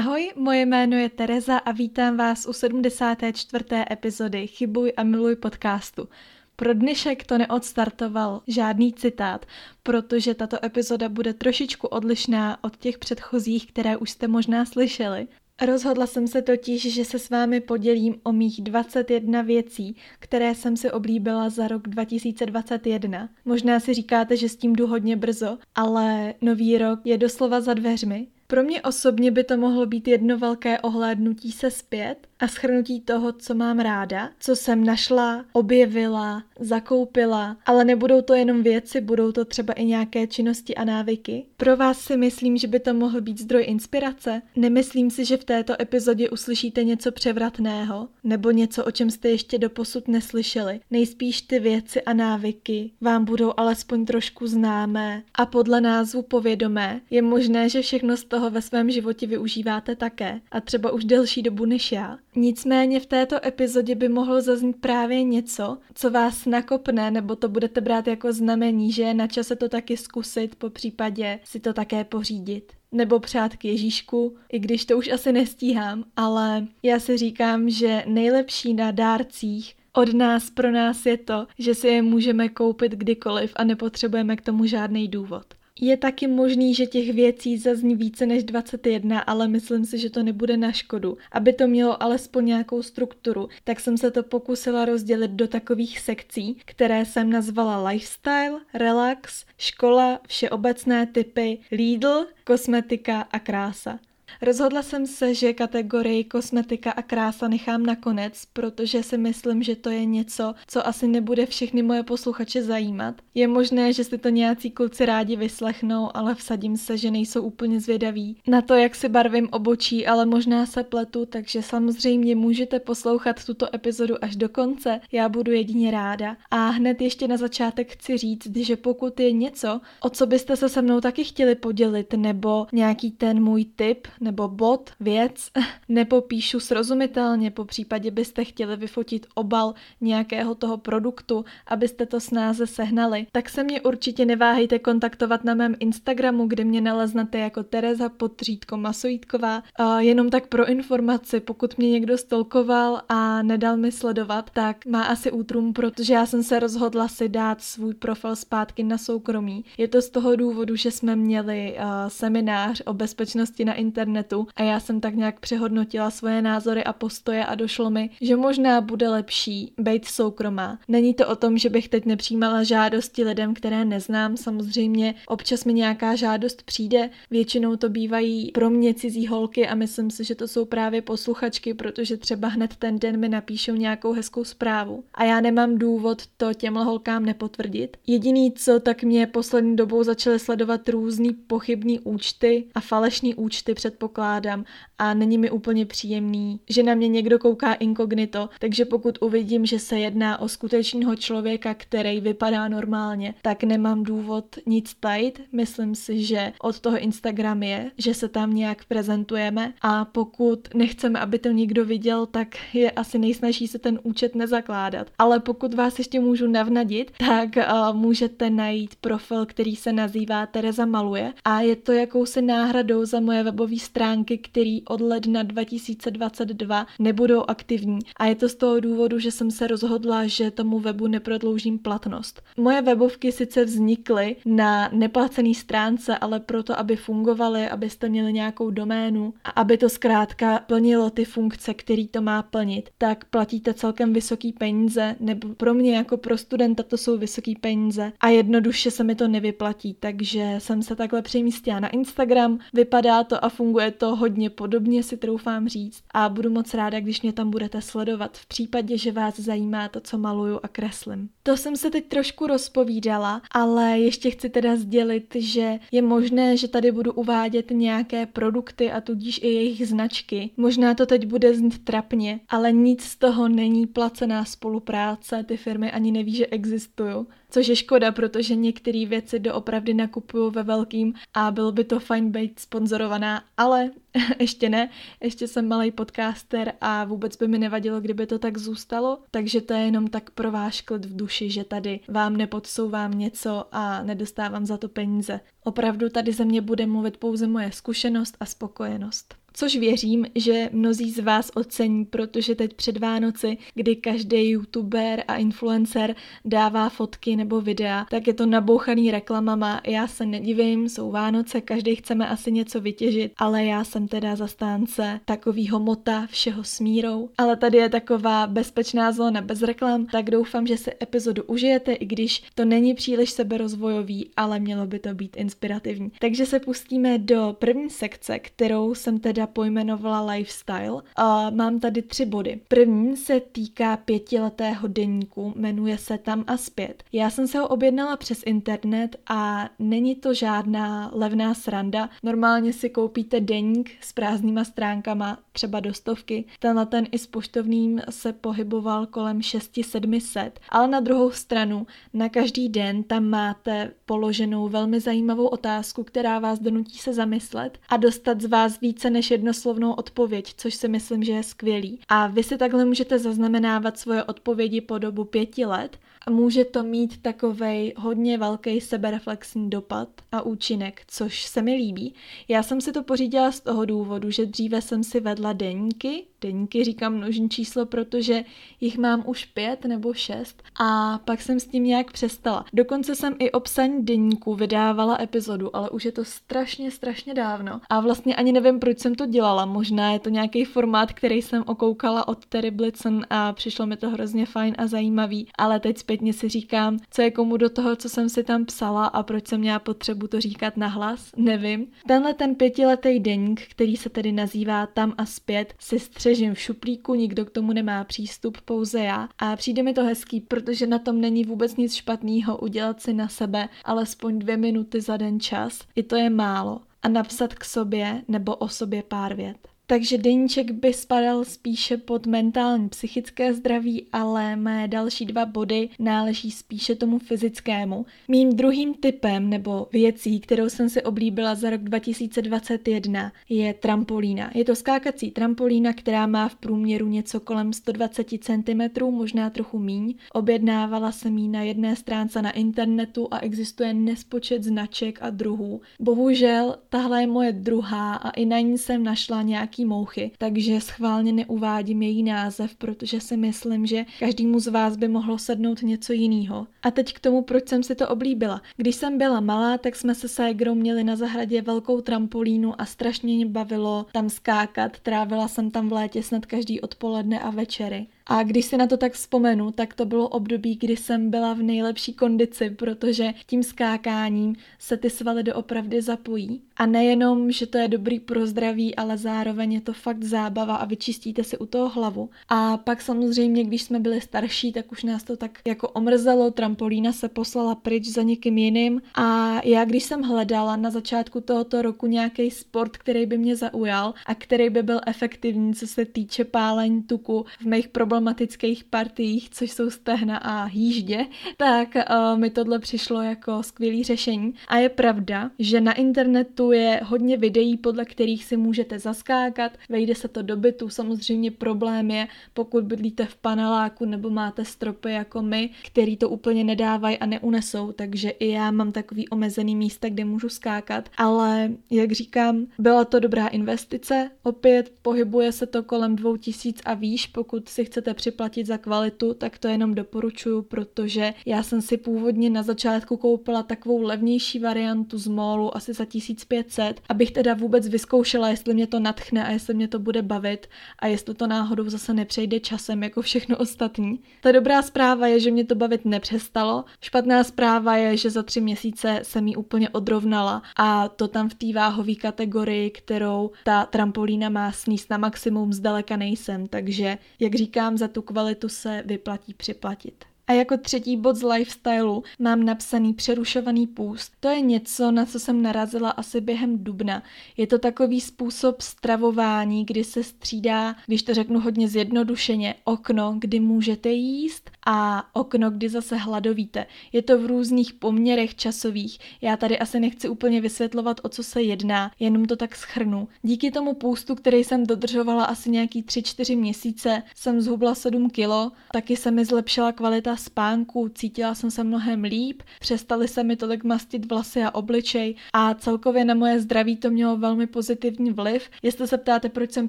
Ahoj, moje jméno je Tereza a vítám vás u 74. epizody Chybuj a miluj podcastu. Pro dnešek to neodstartoval žádný citát, protože tato epizoda bude trošičku odlišná od těch předchozích, které už jste možná slyšeli. Rozhodla jsem se totiž, že se s vámi podělím o mých 21 věcí, které jsem si oblíbila za rok 2021. Možná si říkáte, že s tím jdu hodně brzo, ale nový rok je doslova za dveřmi. Pro mě osobně by to mohlo být jedno velké ohlédnutí se zpět a schrnutí toho, co mám ráda, co jsem našla, objevila, zakoupila, ale nebudou to jenom věci, budou to třeba i nějaké činnosti a návyky. Pro vás si myslím, že by to mohl být zdroj inspirace. Nemyslím si, že v této epizodě uslyšíte něco převratného nebo něco, o čem jste ještě doposud neslyšeli. Nejspíš ty věci a návyky vám budou alespoň trošku známé a podle názvu povědomé je možné, že všechno z toho ve svém životě využíváte také a třeba už delší dobu než já. Nicméně v této epizodě by mohlo zaznít právě něco, co vás nakopne, nebo to budete brát jako znamení, že je na čase to taky zkusit, po případě si to také pořídit. Nebo přát k Ježíšku, i když to už asi nestíhám, ale já si říkám, že nejlepší na dárcích od nás pro nás je to, že si je můžeme koupit kdykoliv a nepotřebujeme k tomu žádný důvod. Je taky možný, že těch věcí zazní více než 21, ale myslím si, že to nebude na škodu. Aby to mělo alespoň nějakou strukturu, tak jsem se to pokusila rozdělit do takových sekcí, které jsem nazvala lifestyle, relax, škola, všeobecné typy, Lidl, kosmetika a krása. Rozhodla jsem se, že kategorii kosmetika a krása nechám nakonec, protože si myslím, že to je něco, co asi nebude všechny moje posluchače zajímat. Je možné, že si to nějací kluci rádi vyslechnou, ale vsadím se, že nejsou úplně zvědaví na to, jak si barvím obočí, ale možná se pletu, takže samozřejmě můžete poslouchat tuto epizodu až do konce, já budu jedině ráda. A hned ještě na začátek chci říct, že pokud je něco, o co byste se se mnou taky chtěli podělit, nebo nějaký ten můj tip, nebo bod, věc nepopíšu srozumitelně, po případě byste chtěli vyfotit obal nějakého toho produktu, abyste to snáze sehnali, tak se mě určitě neváhejte kontaktovat na mém Instagramu, kde mě naleznete jako Tereza Podřídko Masojítková. Jenom tak pro informaci, pokud mě někdo stolkoval a nedal mi sledovat, tak má asi útrum, protože já jsem se rozhodla si dát svůj profil zpátky na soukromí. Je to z toho důvodu, že jsme měli uh, seminář o bezpečnosti na internetu internetu a já jsem tak nějak přehodnotila svoje názory a postoje a došlo mi, že možná bude lepší být soukromá. Není to o tom, že bych teď nepřijímala žádosti lidem, které neznám, samozřejmě občas mi nějaká žádost přijde, většinou to bývají pro mě cizí holky a myslím si, že to jsou právě posluchačky, protože třeba hned ten den mi napíšou nějakou hezkou zprávu a já nemám důvod to těm holkám nepotvrdit. Jediný, co tak mě poslední dobou začaly sledovat různý pochybný účty a falešný účty před předpokládám a není mi úplně příjemný, že na mě někdo kouká inkognito, takže pokud uvidím, že se jedná o skutečného člověka, který vypadá normálně, tak nemám důvod nic tajit. Myslím si, že od toho Instagram je, že se tam nějak prezentujeme a pokud nechceme, aby to někdo viděl, tak je asi nejsnažší se ten účet nezakládat. Ale pokud vás ještě můžu navnadit, tak uh, můžete najít profil, který se nazývá Tereza Maluje a je to jakousi náhradou za moje webové stránky, které od ledna 2022 nebudou aktivní. A je to z toho důvodu, že jsem se rozhodla, že tomu webu neprodloužím platnost. Moje webovky sice vznikly na neplacený stránce, ale proto, aby fungovaly, abyste měli nějakou doménu a aby to zkrátka plnilo ty funkce, který to má plnit, tak platíte celkem vysoký peníze, nebo pro mě jako pro studenta to jsou vysoký peníze a jednoduše se mi to nevyplatí, takže jsem se takhle přemístila na Instagram, vypadá to a funguje funguje to hodně podobně, si troufám říct. A budu moc ráda, když mě tam budete sledovat v případě, že vás zajímá to, co maluju a kreslím. To jsem se teď trošku rozpovídala, ale ještě chci teda sdělit, že je možné, že tady budu uvádět nějaké produkty a tudíž i jejich značky. Možná to teď bude znít trapně, ale nic z toho není placená spolupráce, ty firmy ani neví, že existují. Což je škoda, protože některé věci doopravdy nakupuju ve velkým a bylo by to fajn být sponzorovaná, ale ještě ne, ještě jsem malý podcaster a vůbec by mi nevadilo, kdyby to tak zůstalo, takže to je jenom tak pro váš klid v duši, že tady vám nepodsouvám něco a nedostávám za to peníze. Opravdu tady ze mě bude mluvit pouze moje zkušenost a spokojenost. Což věřím, že mnozí z vás ocení, protože teď před Vánoci, kdy každý youtuber a influencer dává fotky nebo videa, tak je to nabouchaný reklamama. Já se nedivím, jsou Vánoce, každý chceme asi něco vytěžit, ale já jsem teda zastánce takovýho mota všeho smírou. Ale tady je taková bezpečná zóna bez reklam, tak doufám, že si epizodu užijete, i když to není příliš seberozvojový, ale mělo by to být inspirativní. Takže se pustíme do první sekce, kterou jsem teda pojmenovala lifestyle. A mám tady tři body. První se týká pětiletého deníku, jmenuje se Tam a zpět. Já jsem se ho objednala přes internet a není to žádná levná sranda. Normálně si koupíte deník s prázdnýma stránkama, třeba do stovky. Tenhle ten i s poštovným se pohyboval kolem 6-700, ale na druhou stranu na každý den tam máte položenou velmi zajímavou otázku, která vás donutí se zamyslet a dostat z vás více než jednoslovnou odpověď, což si myslím, že je skvělý. A vy si takhle můžete zaznamenávat svoje odpovědi po dobu pěti let a může to mít takovej hodně velký sebereflexní dopad a účinek, což se mi líbí. Já jsem si to pořídila z toho důvodu, že dříve jsem si vedla deníky, deníky říkám množní číslo, protože jich mám už pět nebo šest a pak jsem s tím nějak přestala. Dokonce jsem i o psaní deníku vydávala epizodu, ale už je to strašně, strašně dávno a vlastně ani nevím, proč jsem to dělala. Možná je to nějaký formát, který jsem okoukala od Terry Blitzen a přišlo mi to hrozně fajn a zajímavý, ale teď zpětně si říkám, co je komu do toho, co jsem si tam psala a proč jsem měla potřebu to říkat nahlas, nevím. Tenhle ten pětiletý deník, který se tedy nazývá Tam a zpět, si střežím v šuplíku, nikdo k tomu nemá přístup, pouze já. A přijde mi to hezký, protože na tom není vůbec nic špatného udělat si na sebe alespoň dvě minuty za den čas. I to je málo. A napsat k sobě nebo o sobě pár vět. Takže deníček by spadal spíše pod mentální psychické zdraví, ale mé další dva body náleží spíše tomu fyzickému. Mým druhým typem nebo věcí, kterou jsem si oblíbila za rok 2021, je trampolína. Je to skákací trampolína, která má v průměru něco kolem 120 cm, možná trochu míň. Objednávala jsem ji na jedné stránce na internetu a existuje nespočet značek a druhů. Bohužel tahle je moje druhá a i na ní jsem našla nějaký nějaký mouchy, takže schválně neuvádím její název, protože si myslím, že každému z vás by mohlo sednout něco jiného. A teď k tomu, proč jsem si to oblíbila. Když jsem byla malá, tak jsme se ségrou měli na zahradě velkou trampolínu a strašně mě bavilo tam skákat. Trávila jsem tam v létě snad každý odpoledne a večery. A když si na to tak vzpomenu, tak to bylo období, kdy jsem byla v nejlepší kondici, protože tím skákáním se ty svaly doopravdy zapojí. A nejenom, že to je dobrý pro zdraví, ale zároveň je to fakt zábava a vyčistíte si u toho hlavu. A pak samozřejmě, když jsme byli starší, tak už nás to tak jako omrzelo, trampolína se poslala pryč za někým jiným. A já, když jsem hledala na začátku tohoto roku nějaký sport, který by mě zaujal a který by byl efektivní, co se týče pálení tuku v mých problémech, problematických partiích, což jsou stehna a jíždě, tak uh, mi tohle přišlo jako skvělý řešení. A je pravda, že na internetu je hodně videí, podle kterých si můžete zaskákat, vejde se to do bytu, samozřejmě problém je, pokud bydlíte v paneláku nebo máte stropy jako my, který to úplně nedávají a neunesou, takže i já mám takový omezený místa, kde můžu skákat, ale jak říkám, byla to dobrá investice, opět pohybuje se to kolem 2000 a výš, pokud si chcete chcete připlatit za kvalitu, tak to jenom doporučuju, protože já jsem si původně na začátku koupila takovou levnější variantu z molu asi za 1500, abych teda vůbec vyzkoušela, jestli mě to natchne a jestli mě to bude bavit a jestli to náhodou zase nepřejde časem jako všechno ostatní. Ta dobrá zpráva je, že mě to bavit nepřestalo. Špatná zpráva je, že za tři měsíce jsem ji úplně odrovnala a to tam v té váhové kategorii, kterou ta trampolína má sníst na maximum, zdaleka nejsem, takže jak říkám, za tu kvalitu se vyplatí připlatit. A jako třetí bod z lifestylu mám napsaný přerušovaný půst. To je něco, na co jsem narazila asi během dubna. Je to takový způsob stravování, kdy se střídá, když to řeknu hodně zjednodušeně, okno, kdy můžete jíst a okno, kdy zase hladovíte. Je to v různých poměrech časových. Já tady asi nechci úplně vysvětlovat, o co se jedná, jenom to tak schrnu. Díky tomu půstu, který jsem dodržovala asi nějaký 3-4 měsíce, jsem zhubla 7 kilo, taky se mi zlepšila kvalita spánku, cítila jsem se mnohem líp, přestali se mi tolik mastit vlasy a obličej a celkově na moje zdraví to mělo velmi pozitivní vliv. Jestli se ptáte, proč jsem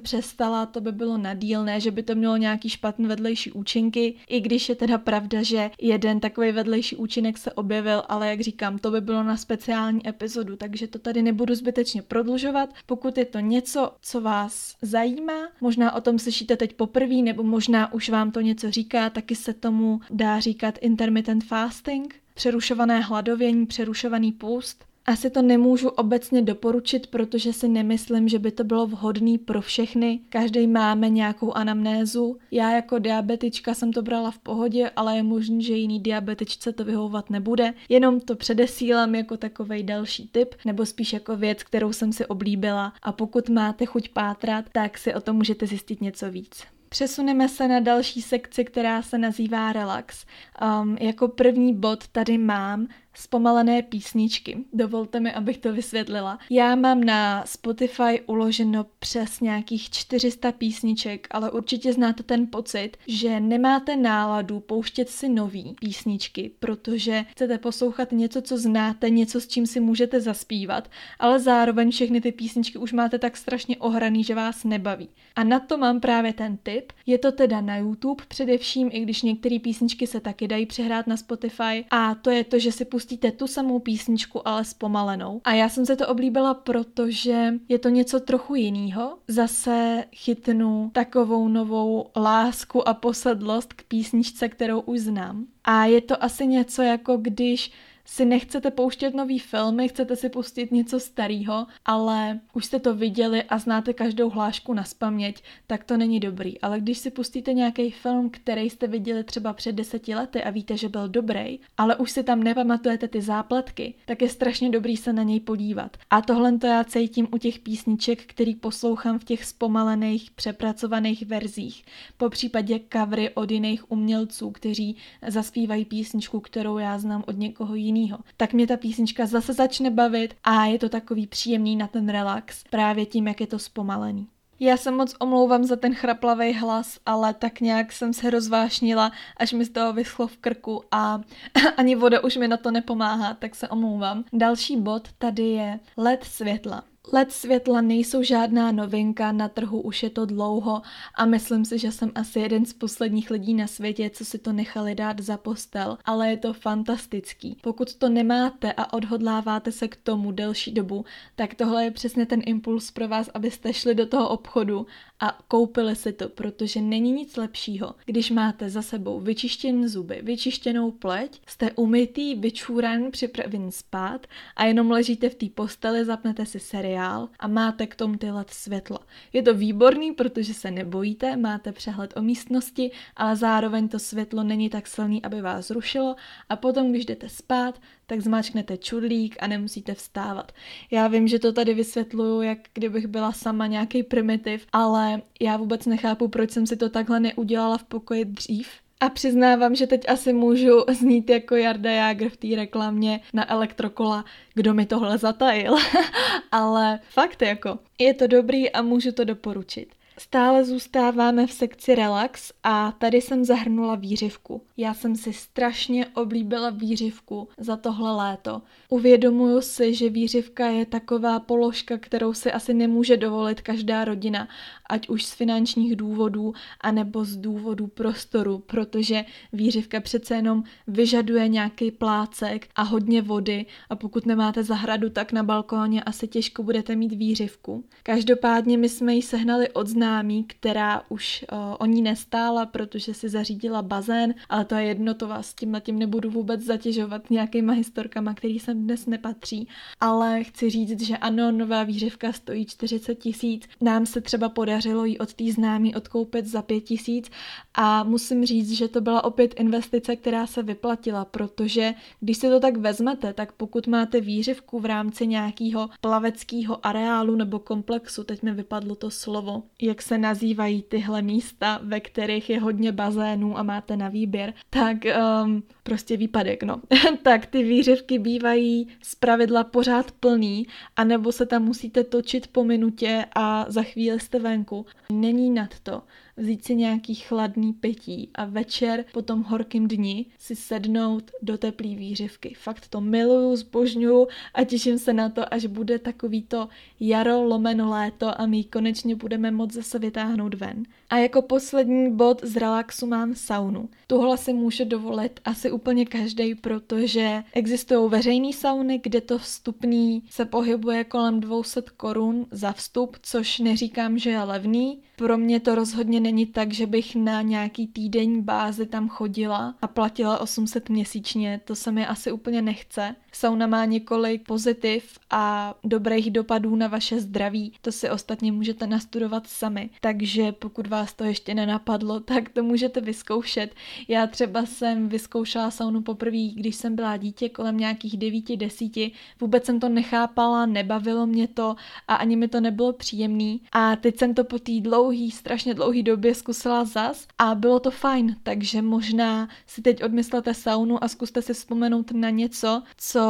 přestala, to by bylo nadílné, že by to mělo nějaký špatný vedlejší účinky, i když je teda pravda, že jeden takový vedlejší účinek se objevil, ale jak říkám, to by bylo na speciální epizodu, takže to tady nebudu zbytečně prodlužovat. Pokud je to něco, co vás zajímá, možná o tom slyšíte teď poprvé, nebo možná už vám to něco říká, taky se tomu dá říkat intermittent fasting, přerušované hladovění, přerušovaný půst. Asi to nemůžu obecně doporučit, protože si nemyslím, že by to bylo vhodné pro všechny. Každý máme nějakou anamnézu. Já jako diabetička jsem to brala v pohodě, ale je možné, že jiný diabetičce to vyhovovat nebude. Jenom to předesílám jako takový další tip, nebo spíš jako věc, kterou jsem si oblíbila. A pokud máte chuť pátrat, tak si o tom můžete zjistit něco víc. Přesuneme se na další sekci, která se nazývá Relax. Um, jako první bod tady mám zpomalené písničky. Dovolte mi, abych to vysvětlila. Já mám na Spotify uloženo přes nějakých 400 písniček, ale určitě znáte ten pocit, že nemáte náladu pouštět si nový písničky, protože chcete poslouchat něco, co znáte, něco, s čím si můžete zaspívat, ale zároveň všechny ty písničky už máte tak strašně ohraný, že vás nebaví. A na to mám právě ten tip. Je to teda na YouTube především, i když některé písničky se taky dají přehrát na Spotify. A to je to, že si pustíte tu samou písničku, ale zpomalenou. A já jsem se to oblíbila, protože je to něco trochu jiného. Zase chytnu takovou novou lásku a posedlost k písničce, kterou už znám. A je to asi něco jako když si nechcete pouštět nový filmy, chcete si pustit něco starého, ale už jste to viděli a znáte každou hlášku na spaměť, tak to není dobrý. Ale když si pustíte nějaký film, který jste viděli třeba před deseti lety a víte, že byl dobrý, ale už si tam nepamatujete ty zápletky, tak je strašně dobrý se na něj podívat. A tohle to já cítím u těch písniček, který poslouchám v těch zpomalených, přepracovaných verzích. Po případě covery od jiných umělců, kteří zaspívají písničku, kterou já znám od někoho jiného jinýho, tak mě ta písnička zase začne bavit a je to takový příjemný na ten relax, právě tím, jak je to zpomalený. Já se moc omlouvám za ten chraplavý hlas, ale tak nějak jsem se rozvášnila, až mi z toho vyschlo v krku a ani voda už mi na to nepomáhá, tak se omlouvám. Další bod tady je LED světla. LED světla nejsou žádná novinka, na trhu už je to dlouho a myslím si, že jsem asi jeden z posledních lidí na světě, co si to nechali dát za postel, ale je to fantastický. Pokud to nemáte a odhodláváte se k tomu delší dobu, tak tohle je přesně ten impuls pro vás, abyste šli do toho obchodu a koupili si to, protože není nic lepšího, když máte za sebou vyčištěné zuby, vyčištěnou pleť, jste umytý, vyčúran, připravený spát a jenom ležíte v té posteli, zapnete si seriál a máte k tomu ty let světla. Je to výborný, protože se nebojíte, máte přehled o místnosti, ale zároveň to světlo není tak silný, aby vás zrušilo a potom, když jdete spát, tak zmáčknete čudlík a nemusíte vstávat. Já vím, že to tady vysvětluju, jak kdybych byla sama nějaký primitiv, ale já vůbec nechápu, proč jsem si to takhle neudělala v pokoji dřív. A přiznávám, že teď asi můžu znít jako Jarda Jágr v té reklamě na elektrokola, kdo mi tohle zatajil. ale fakt jako, je to dobrý a můžu to doporučit. Stále zůstáváme v sekci relax a tady jsem zahrnula výřivku. Já jsem si strašně oblíbila výřivku za tohle léto. Uvědomuju si, že výřivka je taková položka, kterou si asi nemůže dovolit každá rodina, ať už z finančních důvodů, anebo z důvodu prostoru, protože výřivka přece jenom vyžaduje nějaký plácek a hodně vody a pokud nemáte zahradu, tak na balkóně asi těžko budete mít výřivku. Každopádně my jsme ji sehnali od známí, která už uh, o ní nestála, protože si zařídila bazén, ale to je jedno, to vás tím tím nebudu vůbec zatěžovat nějakýma historkama, který sem dnes nepatří. Ale chci říct, že ano, nová výřivka stojí 40 tisíc. Nám se třeba podařilo ji od té známí odkoupit za 5 tisíc a musím říct, že to byla opět investice, která se vyplatila, protože když si to tak vezmete, tak pokud máte výřivku v rámci nějakého plaveckého areálu nebo komplexu, teď mi vypadlo to slovo, jak se nazývají tyhle místa, ve kterých je hodně bazénů a máte na výběr, tak um, prostě výpadek, no. tak ty výřivky bývají z pravidla pořád plný, anebo se tam musíte točit po minutě a za chvíli jste venku. Není nad to. Vzít si nějaký chladný pití a večer po tom horkým dni si sednout do teplý výřivky. Fakt to miluju, zbožňuju a těším se na to, až bude takový to jaro lomeno léto a my konečně budeme moc zase vytáhnout ven. A jako poslední bod z relaxu mám saunu. Tuhle si může dovolit asi úplně každý, protože existují veřejné sauny, kde to vstupný se pohybuje kolem 200 korun za vstup, což neříkám, že je levný. Pro mě to rozhodně není tak, že bych na nějaký týdenní bázi tam chodila a platila 800 měsíčně, to se mi asi úplně nechce. Sauna má několik pozitiv a dobrých dopadů na vaše zdraví, to si ostatně můžete nastudovat sami. Takže pokud vás to ještě nenapadlo, tak to můžete vyzkoušet. Já třeba jsem vyzkoušela saunu poprvé, když jsem byla dítě kolem nějakých 9-10. Vůbec jsem to nechápala, nebavilo mě to a ani mi to nebylo příjemný. A teď jsem to po té dlouhý, strašně dlouhý době zkusila zas a bylo to fajn, takže možná si teď odmyslete saunu a zkuste si vzpomenout na něco, co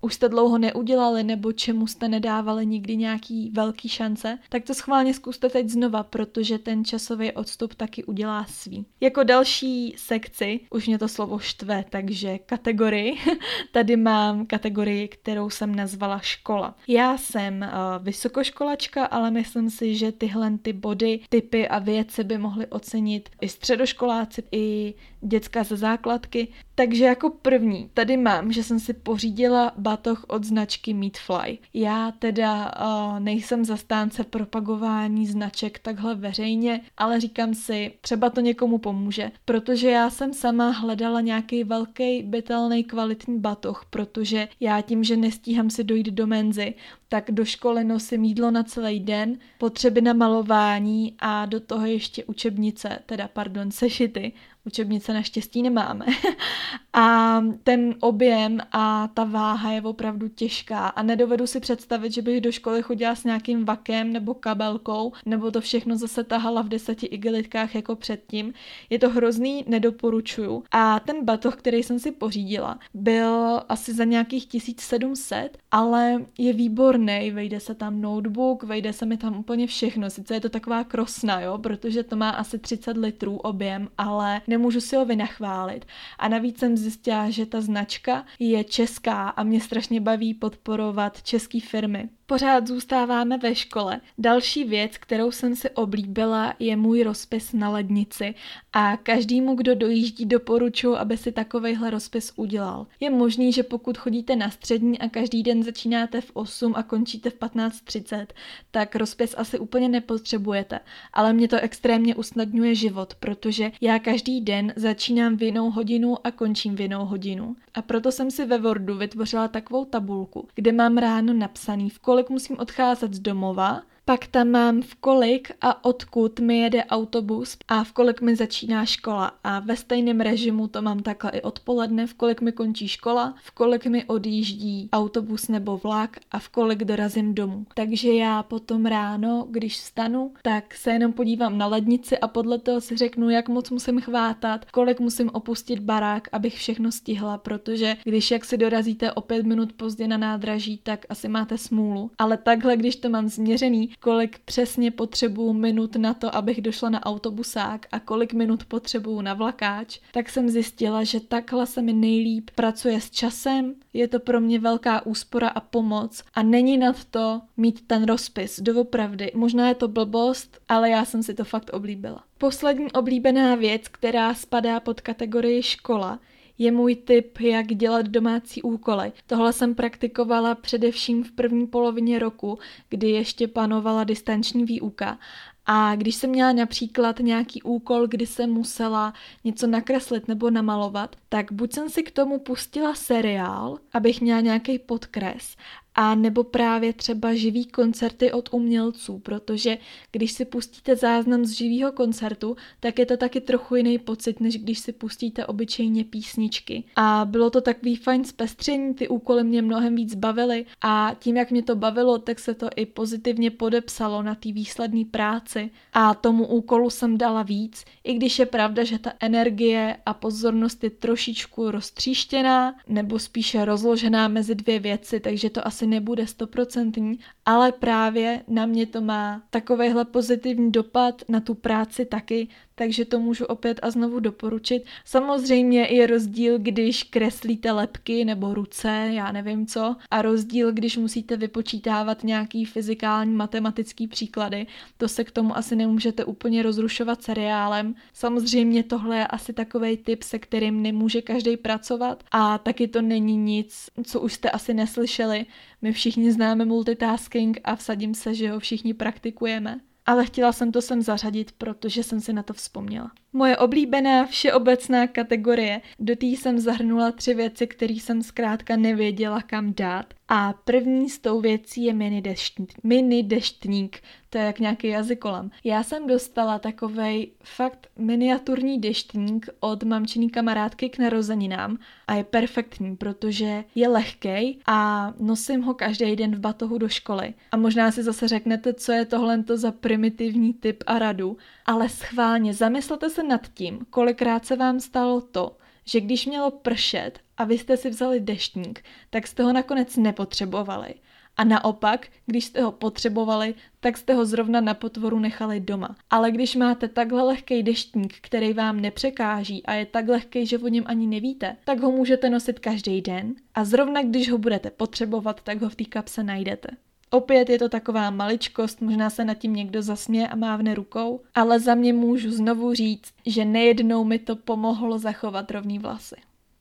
už jste dlouho neudělali nebo čemu jste nedávali nikdy nějaký velký šance, tak to schválně zkuste teď znova, protože ten časový odstup taky udělá svý. Jako další sekci, už mě to slovo štve, takže kategorii, tady mám kategorii, kterou jsem nazvala škola. Já jsem uh, vysokoškolačka, ale myslím si, že tyhle ty body, typy a věci by mohly ocenit i středoškoláci, i děcka ze základky. Takže jako první tady mám, že jsem si pořídila batoh od značky Meatfly. Já teda uh, nejsem zastánce propagování značek takhle veřejně, ale říkám si, třeba to někomu pomůže, protože já jsem sama hledala nějaký velký, bytelný, kvalitní batoh, protože já tím, že nestíhám si dojít do menzy, tak do školy nosím jídlo na celý den, potřeby na malování a do toho ještě učebnice, teda pardon, sešity Učebnice naštěstí nemáme. a ten objem a ta váha je opravdu těžká a nedovedu si představit, že bych do školy chodila s nějakým vakem nebo kabelkou, nebo to všechno zase tahala v deseti igelitkách jako předtím. Je to hrozný, nedoporučuju. A ten batoh, který jsem si pořídila, byl asi za nějakých 1700, ale je výborný, vejde se tam notebook, vejde se mi tam úplně všechno. Sice je to taková krosna, jo, protože to má asi 30 litrů objem, ale nemůžu si ho vynachválit. A navíc jsem zjistila, že ta značka je česká a mě strašně baví podporovat české firmy. Pořád zůstáváme ve škole. Další věc, kterou jsem si oblíbila, je můj rozpis na lednici a každému, kdo dojíždí, doporučuji, aby si takovejhle rozpis udělal. Je možný, že pokud chodíte na střední a každý den začínáte v 8 a končíte v 15.30, tak rozpis asi úplně nepotřebujete, ale mě to extrémně usnadňuje život, protože já každý den začínám v jinou hodinu a končím v jinou hodinu. A proto jsem si ve Wordu vytvořila takovou tabulku, kde mám ráno napsaný, v kolik musím odcházet z domova, pak tam mám v kolik a odkud mi jede autobus a v kolik mi začíná škola. A ve stejném režimu to mám takhle i odpoledne, v kolik mi končí škola, v kolik mi odjíždí autobus nebo vlak a v kolik dorazím domů. Takže já potom ráno, když vstanu, tak se jenom podívám na lednici a podle toho si řeknu, jak moc musím chvátat, kolik musím opustit barák, abych všechno stihla, protože když jak si dorazíte o pět minut pozdě na nádraží, tak asi máte smůlu. Ale takhle, když to mám změřený, kolik přesně potřebuju minut na to, abych došla na autobusák a kolik minut potřebuju na vlakáč, tak jsem zjistila, že takhle se mi nejlíp pracuje s časem, je to pro mě velká úspora a pomoc a není nad to mít ten rozpis, doopravdy. Možná je to blbost, ale já jsem si to fakt oblíbila. Poslední oblíbená věc, která spadá pod kategorii škola, je můj tip, jak dělat domácí úkoly. Tohle jsem praktikovala především v první polovině roku, kdy ještě panovala distanční výuka a když jsem měla například nějaký úkol, kdy jsem musela něco nakreslit nebo namalovat, tak buď jsem si k tomu pustila seriál, abych měla nějaký podkres, a nebo právě třeba živý koncerty od umělců, protože když si pustíte záznam z živého koncertu, tak je to taky trochu jiný pocit, než když si pustíte obyčejně písničky. A bylo to takový fajn zpestření, ty úkoly mě mnohem víc bavily a tím, jak mě to bavilo, tak se to i pozitivně podepsalo na té výsledné práci a tomu úkolu jsem dala víc, i když je pravda, že ta energie a pozornost je trošičku roztříštěná nebo spíše rozložená mezi dvě věci, takže to asi nebude stoprocentní, ale právě na mě to má takovýhle pozitivní dopad na tu práci taky, takže to můžu opět a znovu doporučit. Samozřejmě je rozdíl, když kreslíte lepky nebo ruce, já nevím co, a rozdíl, když musíte vypočítávat nějaký fyzikální matematický příklady. To se k tomu asi nemůžete úplně rozrušovat seriálem. Samozřejmě tohle je asi takový typ, se kterým nemůže každý pracovat a taky to není nic, co už jste asi neslyšeli. My všichni známe multitasking a vsadím se, že ho všichni praktikujeme ale chtěla jsem to sem zařadit, protože jsem si na to vzpomněla. Moje oblíbená všeobecná kategorie. Do té jsem zahrnula tři věci, které jsem zkrátka nevěděla kam dát. A první z tou věcí je mini, deštník. mini deštník. To je jak nějaký jazykolam. Já jsem dostala takovej fakt miniaturní deštník od mamčiný kamarádky k narozeninám a je perfektní, protože je lehkej a nosím ho každý den v batohu do školy. A možná si zase řeknete, co je tohle za primitivní typ a radu, ale schválně zamyslete se nad tím, kolikrát se vám stalo to, že když mělo pršet a vy jste si vzali deštník, tak jste ho nakonec nepotřebovali. A naopak, když jste ho potřebovali, tak jste ho zrovna na potvoru nechali doma. Ale když máte takhle lehký deštník, který vám nepřekáží a je tak lehký, že o něm ani nevíte, tak ho můžete nosit každý den a zrovna když ho budete potřebovat, tak ho v té kapse najdete. Opět je to taková maličkost, možná se nad tím někdo zasměje a mávne rukou, ale za mě můžu znovu říct, že nejednou mi to pomohlo zachovat rovný vlasy.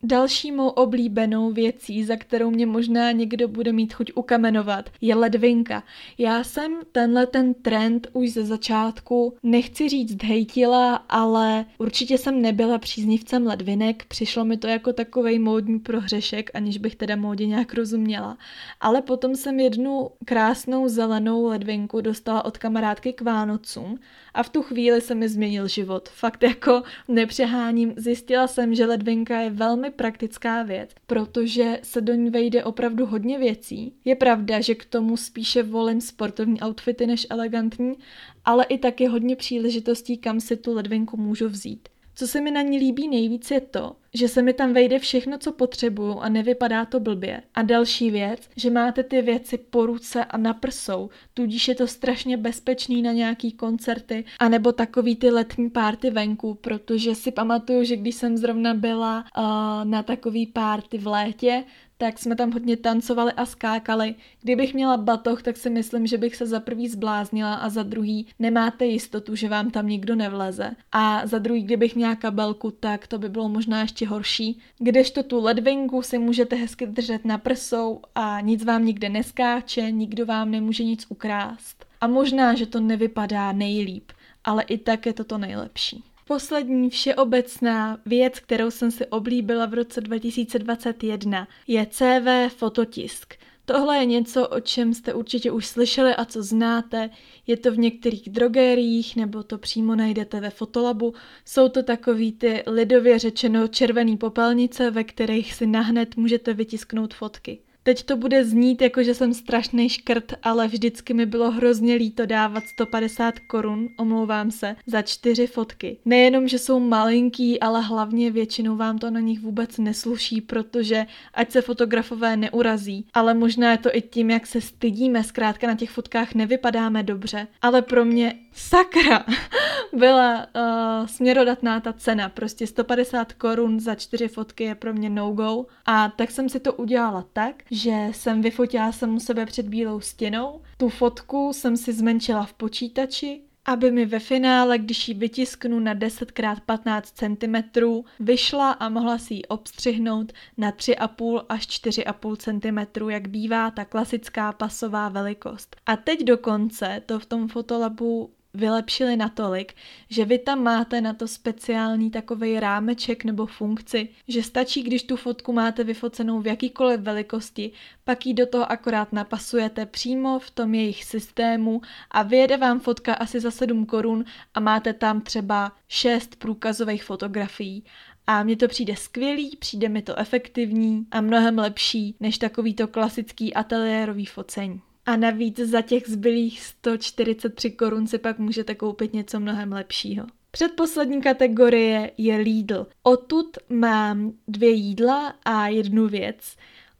Další mou oblíbenou věcí, za kterou mě možná někdo bude mít chuť ukamenovat, je ledvinka. Já jsem tenhle ten trend už ze začátku, nechci říct hejtila, ale určitě jsem nebyla příznivcem ledvinek, přišlo mi to jako takovej módní prohřešek, aniž bych teda módě nějak rozuměla. Ale potom jsem jednu krásnou zelenou ledvinku dostala od kamarádky k Vánocům a v tu chvíli se mi změnil život. Fakt jako nepřeháním, zjistila jsem, že ledvinka je velmi praktická věc, protože se do ní vejde opravdu hodně věcí. Je pravda, že k tomu spíše volím sportovní outfity než elegantní, ale i taky hodně příležitostí, kam si tu ledvinku můžu vzít. Co se mi na ní líbí nejvíc je to, že se mi tam vejde všechno, co potřebuju a nevypadá to blbě. A další věc, že máte ty věci po ruce a na prsou, tudíž je to strašně bezpečný na nějaký koncerty, anebo takový ty letní párty venku, protože si pamatuju, že když jsem zrovna byla uh, na takový párty v létě, tak jsme tam hodně tancovali a skákali. Kdybych měla batoh, tak si myslím, že bych se za prvý zbláznila a za druhý nemáte jistotu, že vám tam nikdo nevleze. A za druhý, kdybych měla kabelku, tak to by bylo možná ještě horší. Kdežto tu ledvinku si můžete hezky držet na prsou a nic vám nikde neskáče, nikdo vám nemůže nic ukrást. A možná, že to nevypadá nejlíp, ale i tak je to to nejlepší. Poslední všeobecná věc, kterou jsem si oblíbila v roce 2021, je CV fototisk. Tohle je něco, o čem jste určitě už slyšeli a co znáte. Je to v některých drogériích nebo to přímo najdete ve Fotolabu. Jsou to takový ty lidově řečeno červený popelnice, ve kterých si nahned můžete vytisknout fotky. Teď to bude znít jako, že jsem strašný škrt, ale vždycky mi bylo hrozně líto dávat 150 korun, omlouvám se, za čtyři fotky. Nejenom, že jsou malinký, ale hlavně většinou vám to na nich vůbec nesluší, protože ať se fotografové neurazí, ale možná je to i tím, jak se stydíme, zkrátka na těch fotkách nevypadáme dobře, ale pro mě sakra byla uh, směrodatná ta cena, prostě 150 korun za čtyři fotky je pro mě no-go a tak jsem si to udělala tak, že jsem vyfotila u sebe před bílou stěnou. Tu fotku jsem si zmenšila v počítači, aby mi ve finále, když ji vytisknu na 10x15 cm, vyšla a mohla si ji obstřihnout na 3,5 až 4,5 cm, jak bývá ta klasická pasová velikost. A teď dokonce to v tom fotolabu vylepšili natolik, že vy tam máte na to speciální takový rámeček nebo funkci, že stačí, když tu fotku máte vyfocenou v jakýkoliv velikosti, pak ji do toho akorát napasujete přímo v tom jejich systému a vyjede vám fotka asi za 7 korun a máte tam třeba 6 průkazových fotografií. A mně to přijde skvělý, přijde mi to efektivní a mnohem lepší než takový to klasický ateliérový focení. A navíc za těch zbylých 143 korun si pak můžete koupit něco mnohem lepšího. Předposlední kategorie je Lidl. Odtud mám dvě jídla a jednu věc.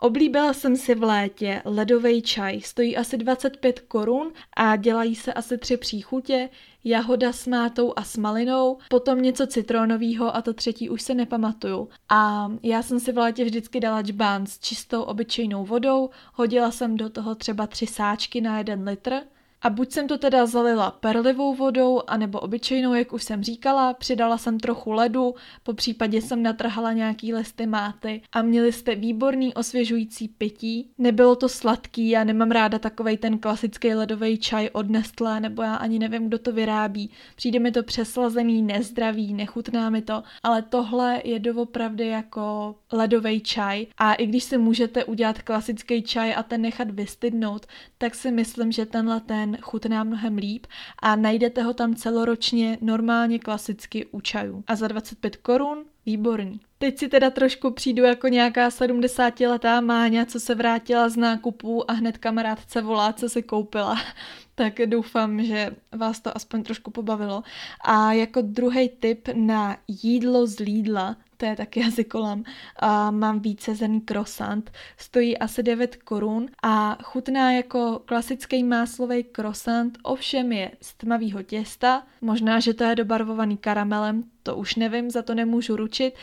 Oblíbila jsem si v létě ledový čaj, stojí asi 25 korun a dělají se asi tři příchutě, jahoda s mátou a s malinou, potom něco citronového a to třetí už se nepamatuju. A já jsem si v létě vždycky dala čbán s čistou obyčejnou vodou, hodila jsem do toho třeba tři sáčky na jeden litr a buď jsem to teda zalila perlivou vodou, anebo obyčejnou, jak už jsem říkala, přidala jsem trochu ledu, po případě jsem natrhala nějaký listy máty a měli jste výborný osvěžující pití. Nebylo to sladký, já nemám ráda takovej ten klasický ledový čaj od Nestlé, nebo já ani nevím, kdo to vyrábí. Přijde mi to přeslazený, nezdravý, nechutná mi to, ale tohle je doopravdy jako ledový čaj a i když si můžete udělat klasický čaj a ten nechat vystydnout, tak si myslím, že tenhle ten chutná mnohem líp a najdete ho tam celoročně normálně klasicky u čajů. A za 25 korun výborný. Teď si teda trošku přijdu jako nějaká 70-letá máňa, co se vrátila z nákupů a hned kamarádce volá, co si koupila. tak doufám, že vás to aspoň trošku pobavilo. A jako druhý tip na jídlo z Lidla, to je taky jazykolam, a mám více zený croissant, stojí asi 9 korun a chutná jako klasický máslový croissant, ovšem je z tmavého těsta, možná, že to je dobarvovaný karamelem, to už nevím, za to nemůžu ručit.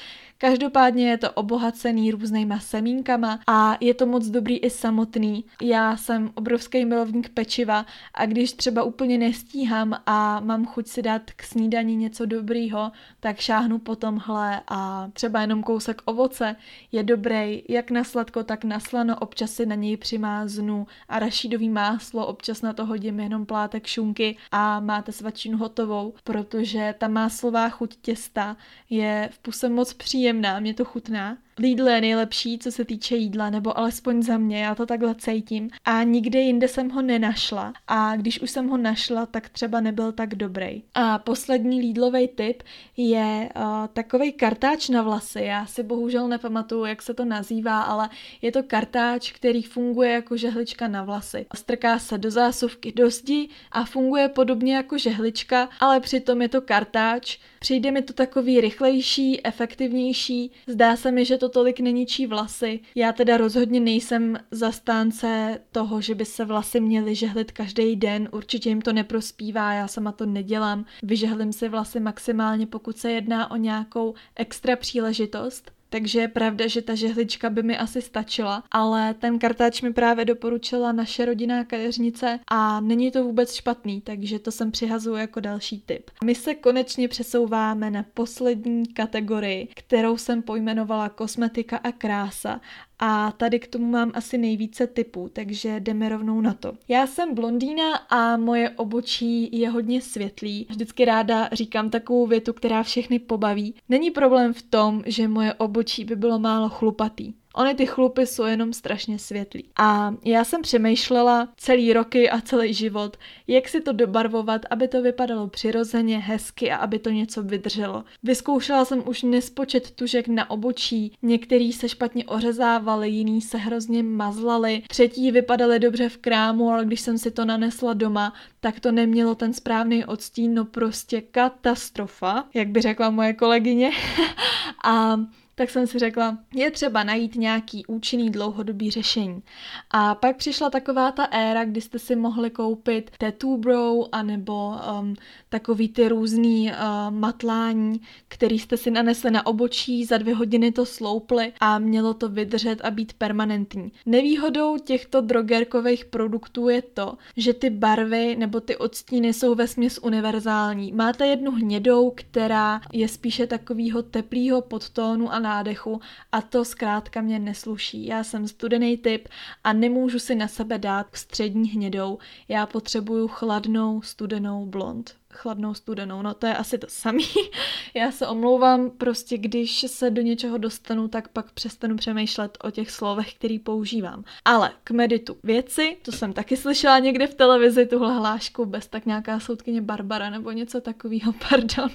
Každopádně je to obohacený různýma semínkama a je to moc dobrý i samotný. Já jsem obrovský milovník pečiva a když třeba úplně nestíhám a mám chuť si dát k snídani něco dobrýho, tak šáhnu po tomhle a třeba jenom kousek ovoce je dobrý jak na sladko, tak na slano, občas si na něj přimáznu a rašídový máslo, občas na to hodím jenom plátek šunky a máte svačinu hotovou, protože ta máslová chuť těsta je v puse moc příjemná, mě to chutná. Lidl je nejlepší, co se týče jídla, nebo alespoň za mě, já to takhle cítím. A nikde jinde jsem ho nenašla. A když už jsem ho našla, tak třeba nebyl tak dobrý. A poslední Lidlový tip je uh, takový kartáč na vlasy. Já si bohužel nepamatuju, jak se to nazývá, ale je to kartáč, který funguje jako žehlička na vlasy. Strká se do zásuvky do zdi a funguje podobně jako žehlička, ale přitom je to kartáč. Přijde mi to takový rychlejší, efektivnější. Zdá se mi, že to tolik neničí vlasy. Já teda rozhodně nejsem zastánce toho, že by se vlasy měly žehlit každý den, určitě jim to neprospívá, já sama to nedělám. Vyžehlím si vlasy maximálně, pokud se jedná o nějakou extra příležitost. Takže je pravda, že ta žehlička by mi asi stačila, ale ten kartáč mi právě doporučila naše rodinná kadeřnice a není to vůbec špatný, takže to jsem přihazuju jako další tip. My se konečně přesouváme na poslední kategorii, kterou jsem pojmenovala kosmetika a krása a tady k tomu mám asi nejvíce typů, takže jdeme rovnou na to. Já jsem blondýna a moje obočí je hodně světlý. Vždycky ráda říkám takovou větu, která všechny pobaví. Není problém v tom, že moje obočí by bylo málo chlupatý. Ony ty chlupy jsou jenom strašně světlý. A já jsem přemýšlela celý roky a celý život, jak si to dobarvovat, aby to vypadalo přirozeně, hezky a aby to něco vydrželo. Vyzkoušela jsem už nespočet tužek na obočí, některý se špatně ořezávali, jiný se hrozně mazlali, třetí vypadaly dobře v krámu, ale když jsem si to nanesla doma, tak to nemělo ten správný odstín, no prostě katastrofa, jak by řekla moje kolegyně. a tak jsem si řekla, je třeba najít nějaký účinný dlouhodobý řešení. A pak přišla taková ta éra, kdy jste si mohli koupit tattoo brow, anebo um, takový ty různý uh, matlání, který jste si nanesli na obočí, za dvě hodiny to sloupli a mělo to vydržet a být permanentní. Nevýhodou těchto drogerkových produktů je to, že ty barvy nebo ty odstíny jsou ve směs univerzální. Máte jednu hnědou, která je spíše takového teplého podtónu a nádechu a to zkrátka mě nesluší. Já jsem studený typ a nemůžu si na sebe dát střední hnědou. Já potřebuju chladnou, studenou blond chladnou studenou. No to je asi to samý. Já se omlouvám, prostě když se do něčeho dostanu, tak pak přestanu přemýšlet o těch slovech, který používám. Ale k meditu věci, to jsem taky slyšela někde v televizi, tuhle hlášku, bez tak nějaká soudkyně Barbara nebo něco takového, pardon.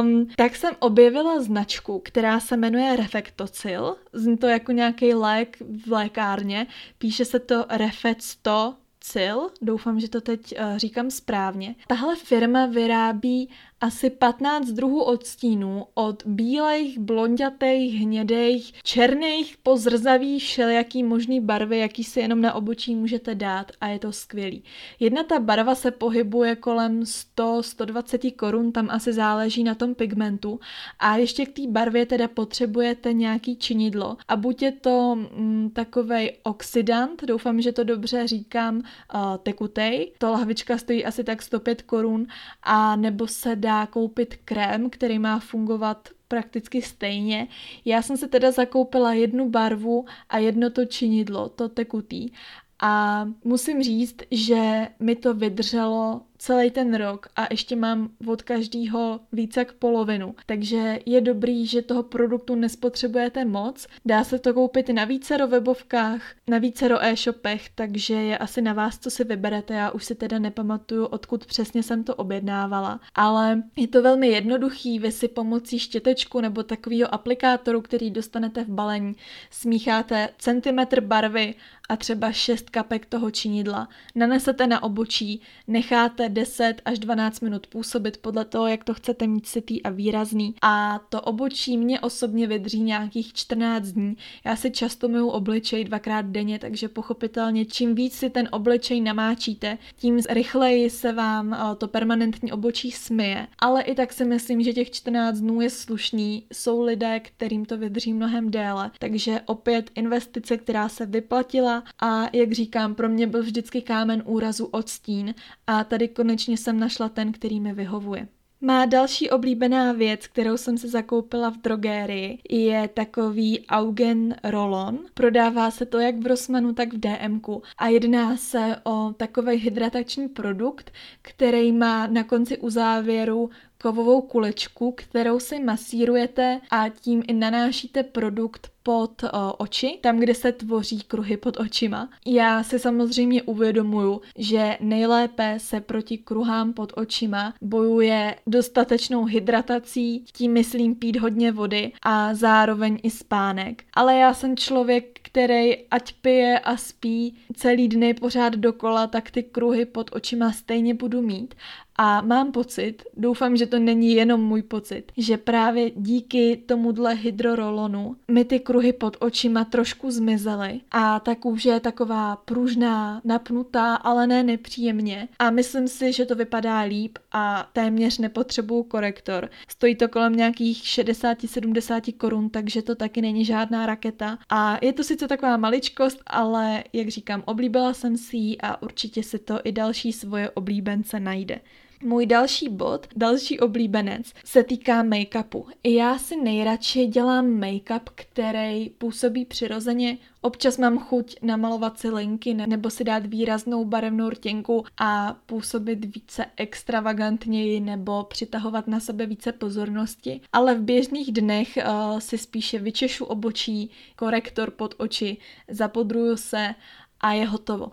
Um, tak jsem objevila značku, která se jmenuje Refectocil. Zní to jako nějaký lék v lékárně. Píše se to Refet 100 Cil, doufám, že to teď uh, říkám správně. Tahle firma vyrábí asi 15 druhů odstínů od bílejch, blondětých, hnědejch, černých, pozrzavých, všelijaký možný barvy, jaký si jenom na obočí můžete dát a je to skvělý. Jedna ta barva se pohybuje kolem 100-120 korun, tam asi záleží na tom pigmentu. A ještě k té barvě teda potřebujete nějaký činidlo. A buď je to mm, takovej oxidant, doufám, že to dobře říkám, uh, tekutej, to lahvička stojí asi tak 105 korun. A nebo se dá koupit krém, který má fungovat prakticky stejně. Já jsem si teda zakoupila jednu barvu a jedno to činidlo, to tekutý. A musím říct, že mi to vydrželo celý ten rok a ještě mám od každého více jak polovinu. Takže je dobrý, že toho produktu nespotřebujete moc. Dá se to koupit na vícero webovkách, na vícero e-shopech, takže je asi na vás, co si vyberete. Já už si teda nepamatuju, odkud přesně jsem to objednávala. Ale je to velmi jednoduchý, vy si pomocí štětečku nebo takového aplikátoru, který dostanete v balení, smícháte centimetr barvy a třeba 6 kapek toho činidla. Nanesete na obočí, necháte 10 až 12 minut působit podle toho, jak to chcete mít sitý a výrazný. A to obočí mě osobně vydrží nějakých 14 dní. Já si často myju obličej dvakrát denně, takže pochopitelně čím víc si ten obličej namáčíte, tím rychleji se vám eh, to permanentní obočí smije. Ale i tak si myslím, že těch 14 dnů je slušný. Jsou lidé, kterým to vydrží mnohem déle. Takže opět investice, která se vyplatila a jak říkám, pro mě byl vždycky kámen úrazu odstín a tady konečně jsem našla ten, který mi vyhovuje. Má další oblíbená věc, kterou jsem se zakoupila v drogérii, je takový Augen Rollon. Prodává se to jak v Rossmanu, tak v DMku a jedná se o takový hydratační produkt, který má na konci uzávěru kovovou kulečku, kterou si masírujete a tím i nanášíte produkt pod uh, oči, tam, kde se tvoří kruhy pod očima. Já si samozřejmě uvědomuju, že nejlépe se proti kruhám pod očima bojuje dostatečnou hydratací, tím myslím pít hodně vody a zároveň i spánek. Ale já jsem člověk, který ať pije a spí celý dny pořád dokola, tak ty kruhy pod očima stejně budu mít. A mám pocit, doufám, že to není jenom můj pocit, že právě díky tomuhle hydrorolonu mi ty kruhy pod očima trošku zmizely a ta kůže je taková pružná, napnutá, ale ne nepříjemně. A myslím si, že to vypadá líp a téměř nepotřebuju korektor. Stojí to kolem nějakých 60-70 korun, takže to taky není žádná raketa. A je to sice taková maličkost, ale jak říkám, oblíbila jsem si ji a určitě si to i další svoje oblíbence najde. Můj další bod, další oblíbenec, se týká make-upu. Já si nejradši dělám make-up, který působí přirozeně. Občas mám chuť namalovat si linky nebo si dát výraznou barevnou rtěnku a působit více extravagantněji nebo přitahovat na sebe více pozornosti. Ale v běžných dnech uh, si spíše vyčešu obočí, korektor pod oči, zapodruju se a je hotovo.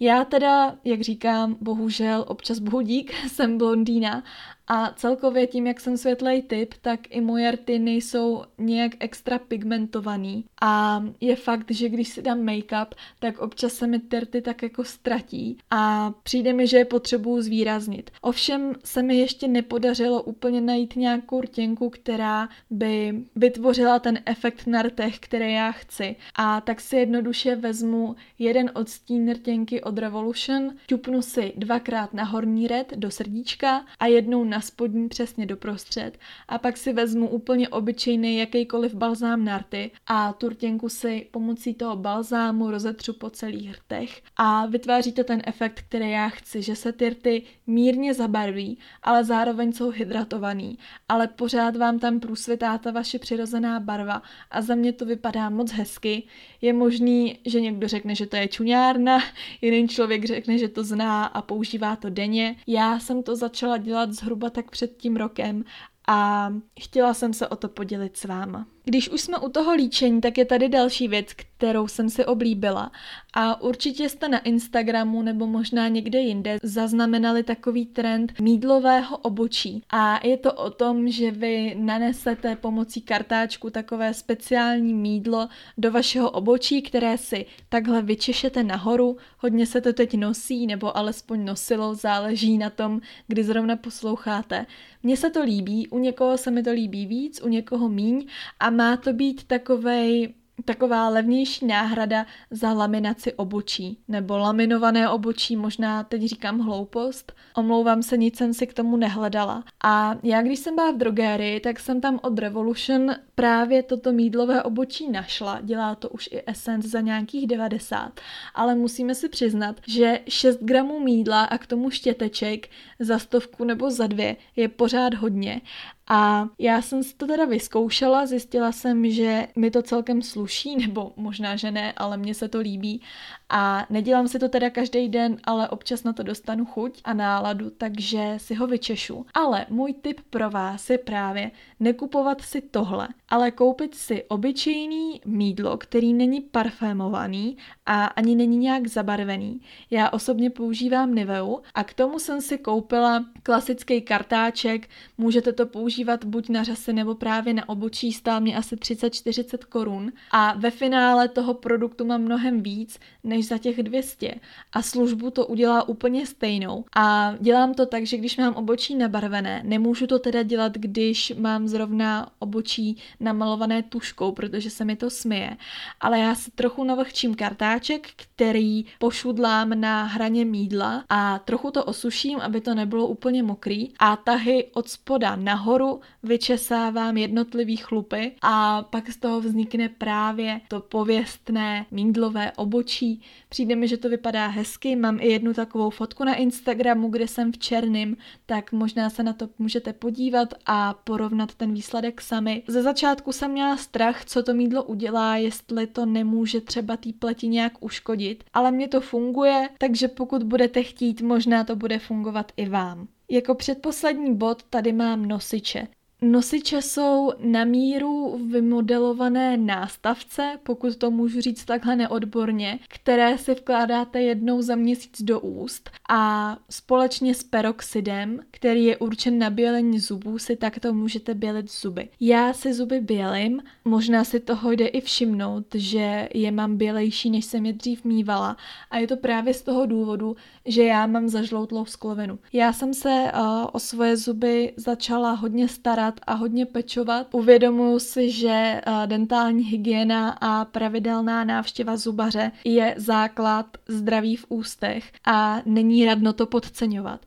Já teda, jak říkám, bohužel občas bohu dík, jsem blondýna a celkově tím, jak jsem světlej typ, tak i moje rty nejsou nějak extra pigmentovaný. A je fakt, že když si dám make-up, tak občas se mi ty rty tak jako ztratí a přijde mi, že je potřebuju zvýraznit. Ovšem se mi ještě nepodařilo úplně najít nějakou rtěnku, která by vytvořila ten efekt na rtech, který já chci. A tak si jednoduše vezmu jeden odstín rtěnky od Revolution, ťupnu si dvakrát na horní red do srdíčka a jednou na na spodní přesně doprostřed a pak si vezmu úplně obyčejný jakýkoliv balzám na rty a turtěnku si pomocí toho balzámu rozetřu po celých rtech a vytváří to ten efekt, který já chci, že se ty rty mírně zabarví, ale zároveň jsou hydratovaný, ale pořád vám tam průsvitá ta vaše přirozená barva a za mě to vypadá moc hezky. Je možný, že někdo řekne, že to je čuňárna, jiný člověk řekne, že to zná a používá to denně. Já jsem to začala dělat zhruba tak před tím rokem a chtěla jsem se o to podělit s váma. Když už jsme u toho líčení, tak je tady další věc, kterou jsem si oblíbila. A určitě jste na Instagramu nebo možná někde jinde zaznamenali takový trend mídlového obočí. A je to o tom, že vy nanesete pomocí kartáčku takové speciální mídlo do vašeho obočí, které si takhle vyčešete nahoru. Hodně se to teď nosí, nebo alespoň nosilo, záleží na tom, kdy zrovna posloucháte. Mně se to líbí, u někoho se mi to líbí víc, u někoho míň a má to být takovej taková levnější náhrada za laminaci obočí, nebo laminované obočí, možná teď říkám hloupost. Omlouvám se, nic jsem si k tomu nehledala. A já, když jsem byla v drogérii, tak jsem tam od Revolution právě toto mídlové obočí našla. Dělá to už i Essence za nějakých 90. Ale musíme si přiznat, že 6 gramů mídla a k tomu štěteček za stovku nebo za dvě je pořád hodně. A já jsem si to teda vyzkoušela, zjistila jsem, že mi to celkem sluší, nebo možná, že ne, ale mně se to líbí. A nedělám si to teda každý den, ale občas na to dostanu chuť a náladu, takže si ho vyčešu. Ale můj tip pro vás je právě nekupovat si tohle, ale koupit si obyčejný mídlo, který není parfémovaný a ani není nějak zabarvený. Já osobně používám Niveu a k tomu jsem si koupila klasický kartáček, můžete to používat buď na řasy nebo právě na obočí, stál mě asi 30-40 korun a ve finále toho produktu mám mnohem víc než za těch 200 a službu to udělá úplně stejnou. A dělám to tak, že když mám obočí nabarvené, nemůžu to teda dělat, když mám zrovna obočí namalované tuškou, protože se mi to smije. Ale já si trochu navlhčím kartáček, který pošudlám na hraně mídla a trochu to osuším, aby to nebylo úplně mokrý a tahy od spoda nahoru vyčesávám jednotlivý chlupy a pak z toho vznikne právě to pověstné mídlové obočí. Přijde mi, že to vypadá hezky, mám i jednu takovou fotku na Instagramu, kde jsem v černým, tak možná se na to můžete podívat a porovnat ten výsledek sami. Ze začátku jsem měla strach, co to mídlo udělá, jestli to nemůže třeba té pleti nějak uškodit, ale mě to funguje, takže pokud budete chtít, možná to bude fungovat i vám. Jako předposlední bod tady mám nosiče. Nosiče jsou na míru vymodelované nástavce, pokud to můžu říct takhle neodborně, které si vkládáte jednou za měsíc do úst a společně s peroxidem, který je určen na bělení zubů, si takto můžete bělit zuby. Já si zuby bělím, možná si toho jde i všimnout, že je mám bělejší, než jsem je dřív mývala a je to právě z toho důvodu, že já mám zažloutlou sklovinu. Já jsem se uh, o svoje zuby začala hodně starat a hodně pečovat. Uvědomuji si, že uh, dentální hygiena a pravidelná návštěva zubaře je základ zdraví v ústech a není radno to podceňovat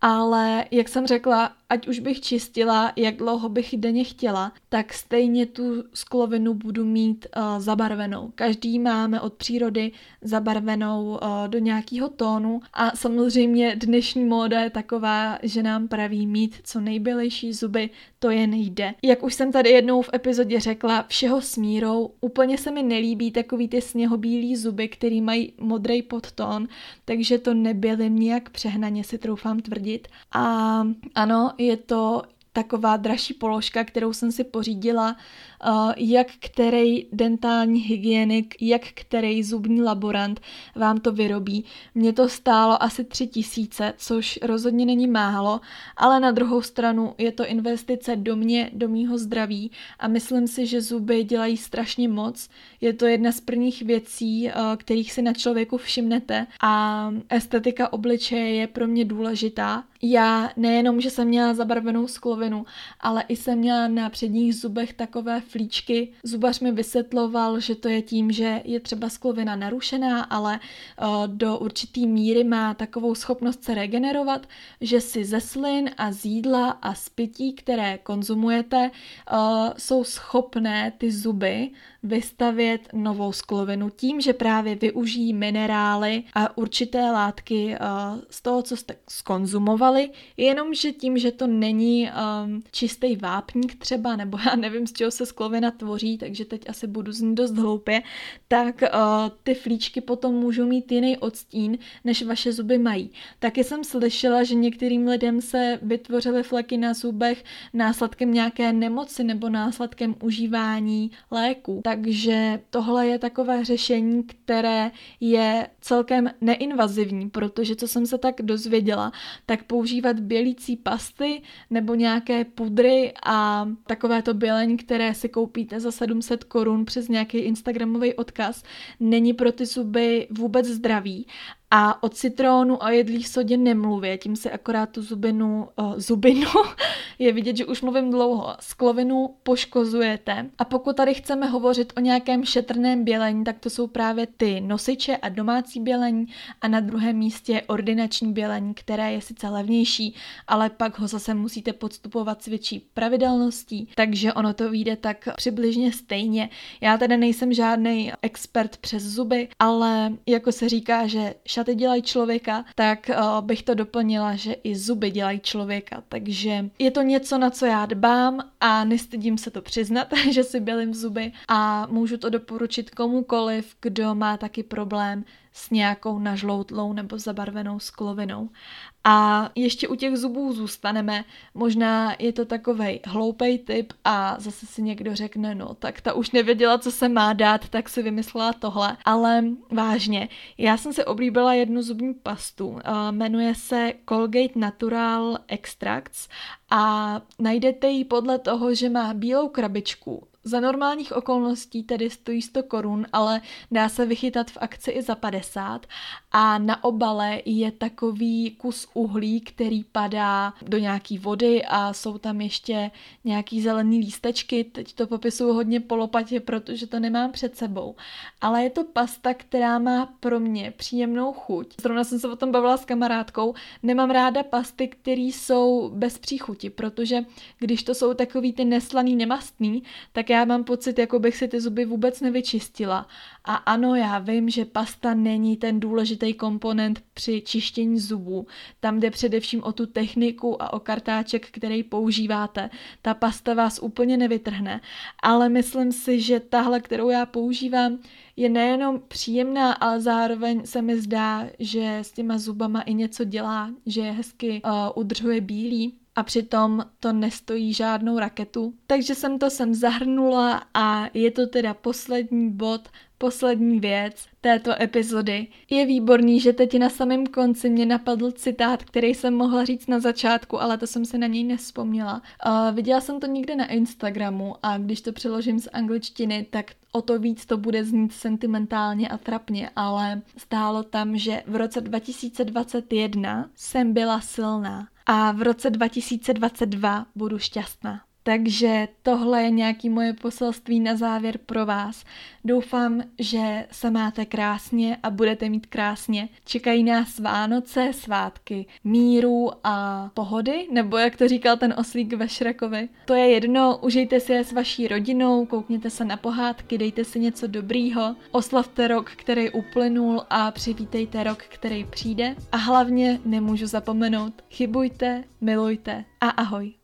ale jak jsem řekla, ať už bych čistila, jak dlouho bych denně chtěla, tak stejně tu sklovinu budu mít uh, zabarvenou. Každý máme od přírody zabarvenou uh, do nějakého tónu a samozřejmě dnešní móda je taková, že nám praví mít co nejbělejší zuby, to jen jde. Jak už jsem tady jednou v epizodě řekla, všeho smírou, úplně se mi nelíbí takový ty sněhobílý zuby, který mají modrý podtón, takže to nebyly nějak přehnaně si troufám tvrdit tvrdit. A ano, je to taková dražší položka, kterou jsem si pořídila Eh, jak který dentální hygienik, jak který zubní laborant vám to vyrobí. Mně to stálo asi tři tisíce, což rozhodně není málo, ale na druhou stranu je to investice do mě, do mýho zdraví a myslím si, že zuby dělají strašně moc. Je to jedna z prvních věcí, eh, kterých si na člověku všimnete a estetika obličeje je pro mě důležitá. Já nejenom, že jsem měla zabarvenou sklovinu, ale i jsem měla na předních zubech takové flíčky. Zubař mi vysvětloval, že to je tím, že je třeba sklovina narušená, ale uh, do určitý míry má takovou schopnost se regenerovat, že si ze slin a z jídla a z pití, které konzumujete, uh, jsou schopné ty zuby vystavět novou sklovinu tím, že právě využijí minerály a určité látky uh, z toho, co jste skonzumovali, jenomže tím, že to není um, čistý vápník třeba, nebo já nevím, z čeho se sklovina tvoří, takže teď asi budu znít dost hloupě, tak uh, ty flíčky potom můžou mít jiný odstín, než vaše zuby mají. Taky jsem slyšela, že některým lidem se vytvořily fleky na zubech následkem nějaké nemoci nebo následkem užívání léků. Takže tohle je takové řešení, které je celkem neinvazivní, protože co jsem se tak dozvěděla, tak používat bělící pasty nebo nějaké pudry a takovéto bělení, které si koupíte za 700 korun přes nějaký Instagramový odkaz, není pro ty zuby vůbec zdravý a o citrónu a jedlých sodě nemluvě, tím se akorát tu zubinu, uh, zubinu, je vidět, že už mluvím dlouho, sklovinu poškozujete. A pokud tady chceme hovořit o nějakém šetrném bělení, tak to jsou právě ty nosiče a domácí bělení a na druhém místě ordinační bělení, které je sice levnější, ale pak ho zase musíte podstupovat s větší pravidelností, takže ono to vyjde tak přibližně stejně. Já teda nejsem žádný expert přes zuby, ale jako se říká, že šaty dělají člověka, tak uh, bych to doplnila, že i zuby dělají člověka. Takže je to něco, na co já dbám a nestydím se to přiznat, že si bělím zuby a můžu to doporučit komukoliv, kdo má taky problém s nějakou nažloutlou nebo zabarvenou sklovinou. A ještě u těch zubů zůstaneme. Možná je to takovej hloupej typ a zase si někdo řekne, no tak ta už nevěděla, co se má dát, tak si vymyslela tohle. Ale vážně, já jsem si oblíbila jednu zubní pastu. Jmenuje se Colgate Natural Extracts a najdete ji podle toho, že má bílou krabičku za normálních okolností tedy stojí 100 korun, ale dá se vychytat v akci i za 50 a na obale je takový kus uhlí, který padá do nějaký vody a jsou tam ještě nějaký zelený lístečky. Teď to popisuju hodně polopatě, protože to nemám před sebou. Ale je to pasta, která má pro mě příjemnou chuť. Zrovna jsem se o tom bavila s kamarádkou. Nemám ráda pasty, které jsou bez příchuti, protože když to jsou takový ty neslaný, nemastný, tak já mám pocit, jako bych si ty zuby vůbec nevyčistila. A ano, já vím, že pasta není ten důležitý komponent při čištění zubů. Tam jde především o tu techniku a o kartáček, který používáte. Ta pasta vás úplně nevytrhne, ale myslím si, že tahle, kterou já používám, je nejenom příjemná, ale zároveň se mi zdá, že s těma zubama i něco dělá, že je hezky uh, udržuje bílý a přitom to nestojí žádnou raketu. Takže jsem to sem zahrnula a je to teda poslední bod, poslední věc této epizody. Je výborný, že teď na samém konci mě napadl citát, který jsem mohla říct na začátku, ale to jsem se na něj nespomněla. Uh, viděla jsem to někde na Instagramu a když to přeložím z angličtiny, tak o to víc to bude znít sentimentálně a trapně, ale stálo tam, že v roce 2021 jsem byla silná a v roce 2022 budu šťastná. Takže tohle je nějaký moje poselství na závěr pro vás. Doufám, že se máte krásně a budete mít krásně. Čekají nás Vánoce, svátky míru a pohody, nebo jak to říkal ten oslík ve Šrekovi. To je jedno, užijte si je s vaší rodinou, koukněte se na pohádky, dejte si něco dobrýho, oslavte rok, který uplynul a přivítejte rok, který přijde. A hlavně nemůžu zapomenout, chybujte, milujte a ahoj.